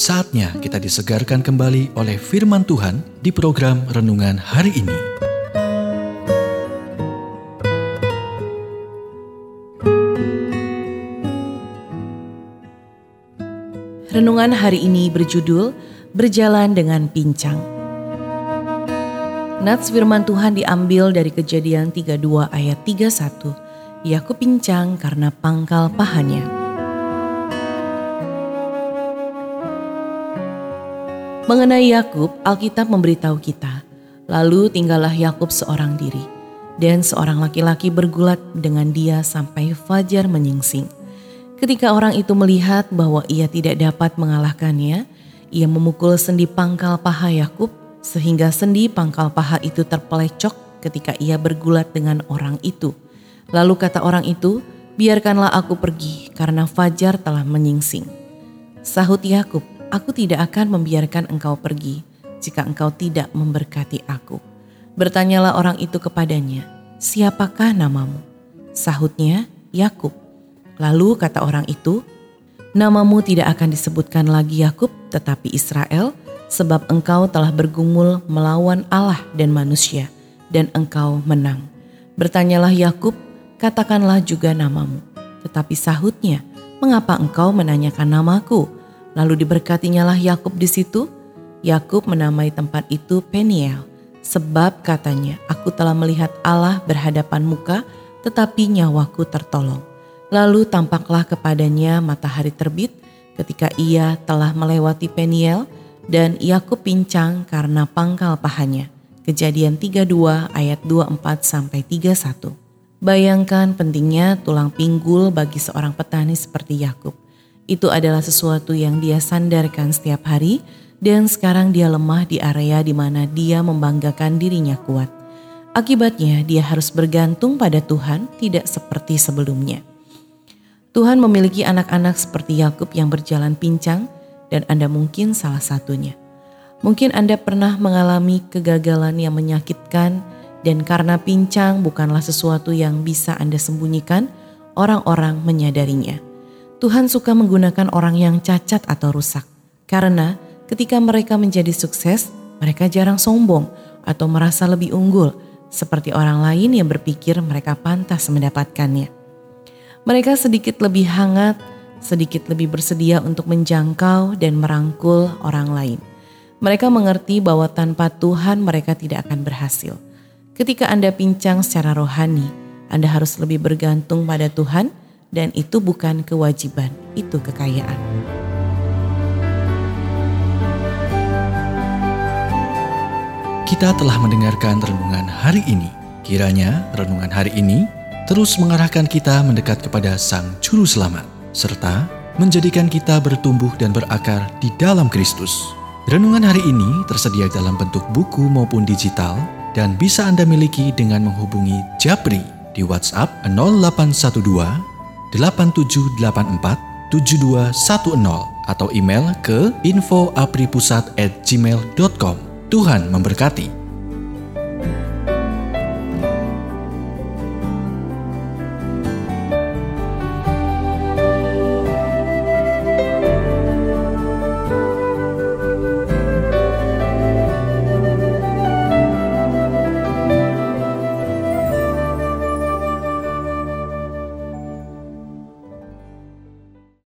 Saatnya kita disegarkan kembali oleh firman Tuhan di program renungan hari ini. Renungan hari ini berjudul Berjalan dengan Pincang. Nats firman Tuhan diambil dari kejadian 32 ayat 31. Yakub pincang karena pangkal pahanya. Mengenai Yakub, Alkitab memberitahu kita, lalu tinggallah Yakub seorang diri, dan seorang laki-laki bergulat dengan dia sampai fajar menyingsing. Ketika orang itu melihat bahwa ia tidak dapat mengalahkannya, ia memukul sendi pangkal paha Yakub sehingga sendi pangkal paha itu terpelecok ketika ia bergulat dengan orang itu. Lalu kata orang itu, "Biarkanlah aku pergi karena fajar telah menyingsing." Sahut Yakub, Aku tidak akan membiarkan engkau pergi jika engkau tidak memberkati aku. Bertanyalah orang itu kepadanya, siapakah namamu? Sahutnya, Yakub. Lalu kata orang itu, namamu tidak akan disebutkan lagi Yakub tetapi Israel, sebab engkau telah bergumul melawan Allah dan manusia, dan engkau menang. Bertanyalah Yakub, katakanlah juga namamu. Tetapi sahutnya, mengapa engkau menanyakan namaku? Lalu diberkatinyalah Yakub di situ. Yakub menamai tempat itu Peniel, sebab katanya, "Aku telah melihat Allah berhadapan muka, tetapi nyawaku tertolong." Lalu tampaklah kepadanya matahari terbit ketika ia telah melewati Peniel dan Yakub pincang karena pangkal pahanya. Kejadian 32 ayat 24 sampai 31. Bayangkan pentingnya tulang pinggul bagi seorang petani seperti Yakub. Itu adalah sesuatu yang dia sandarkan setiap hari dan sekarang dia lemah di area di mana dia membanggakan dirinya kuat. Akibatnya dia harus bergantung pada Tuhan tidak seperti sebelumnya. Tuhan memiliki anak-anak seperti Yakub yang berjalan pincang dan Anda mungkin salah satunya. Mungkin Anda pernah mengalami kegagalan yang menyakitkan dan karena pincang bukanlah sesuatu yang bisa Anda sembunyikan, orang-orang menyadarinya. Tuhan suka menggunakan orang yang cacat atau rusak. Karena ketika mereka menjadi sukses, mereka jarang sombong atau merasa lebih unggul seperti orang lain yang berpikir mereka pantas mendapatkannya. Mereka sedikit lebih hangat, sedikit lebih bersedia untuk menjangkau dan merangkul orang lain. Mereka mengerti bahwa tanpa Tuhan mereka tidak akan berhasil. Ketika Anda pincang secara rohani, Anda harus lebih bergantung pada Tuhan dan itu bukan kewajiban, itu kekayaan. Kita telah mendengarkan renungan hari ini. Kiranya renungan hari ini terus mengarahkan kita mendekat kepada Sang Juru Selamat, serta menjadikan kita bertumbuh dan berakar di dalam Kristus. Renungan hari ini tersedia dalam bentuk buku maupun digital dan bisa Anda miliki dengan menghubungi Japri di WhatsApp 0812 8784 7210 atau email ke infoapripusat@gmail.com. Tuhan memberkati.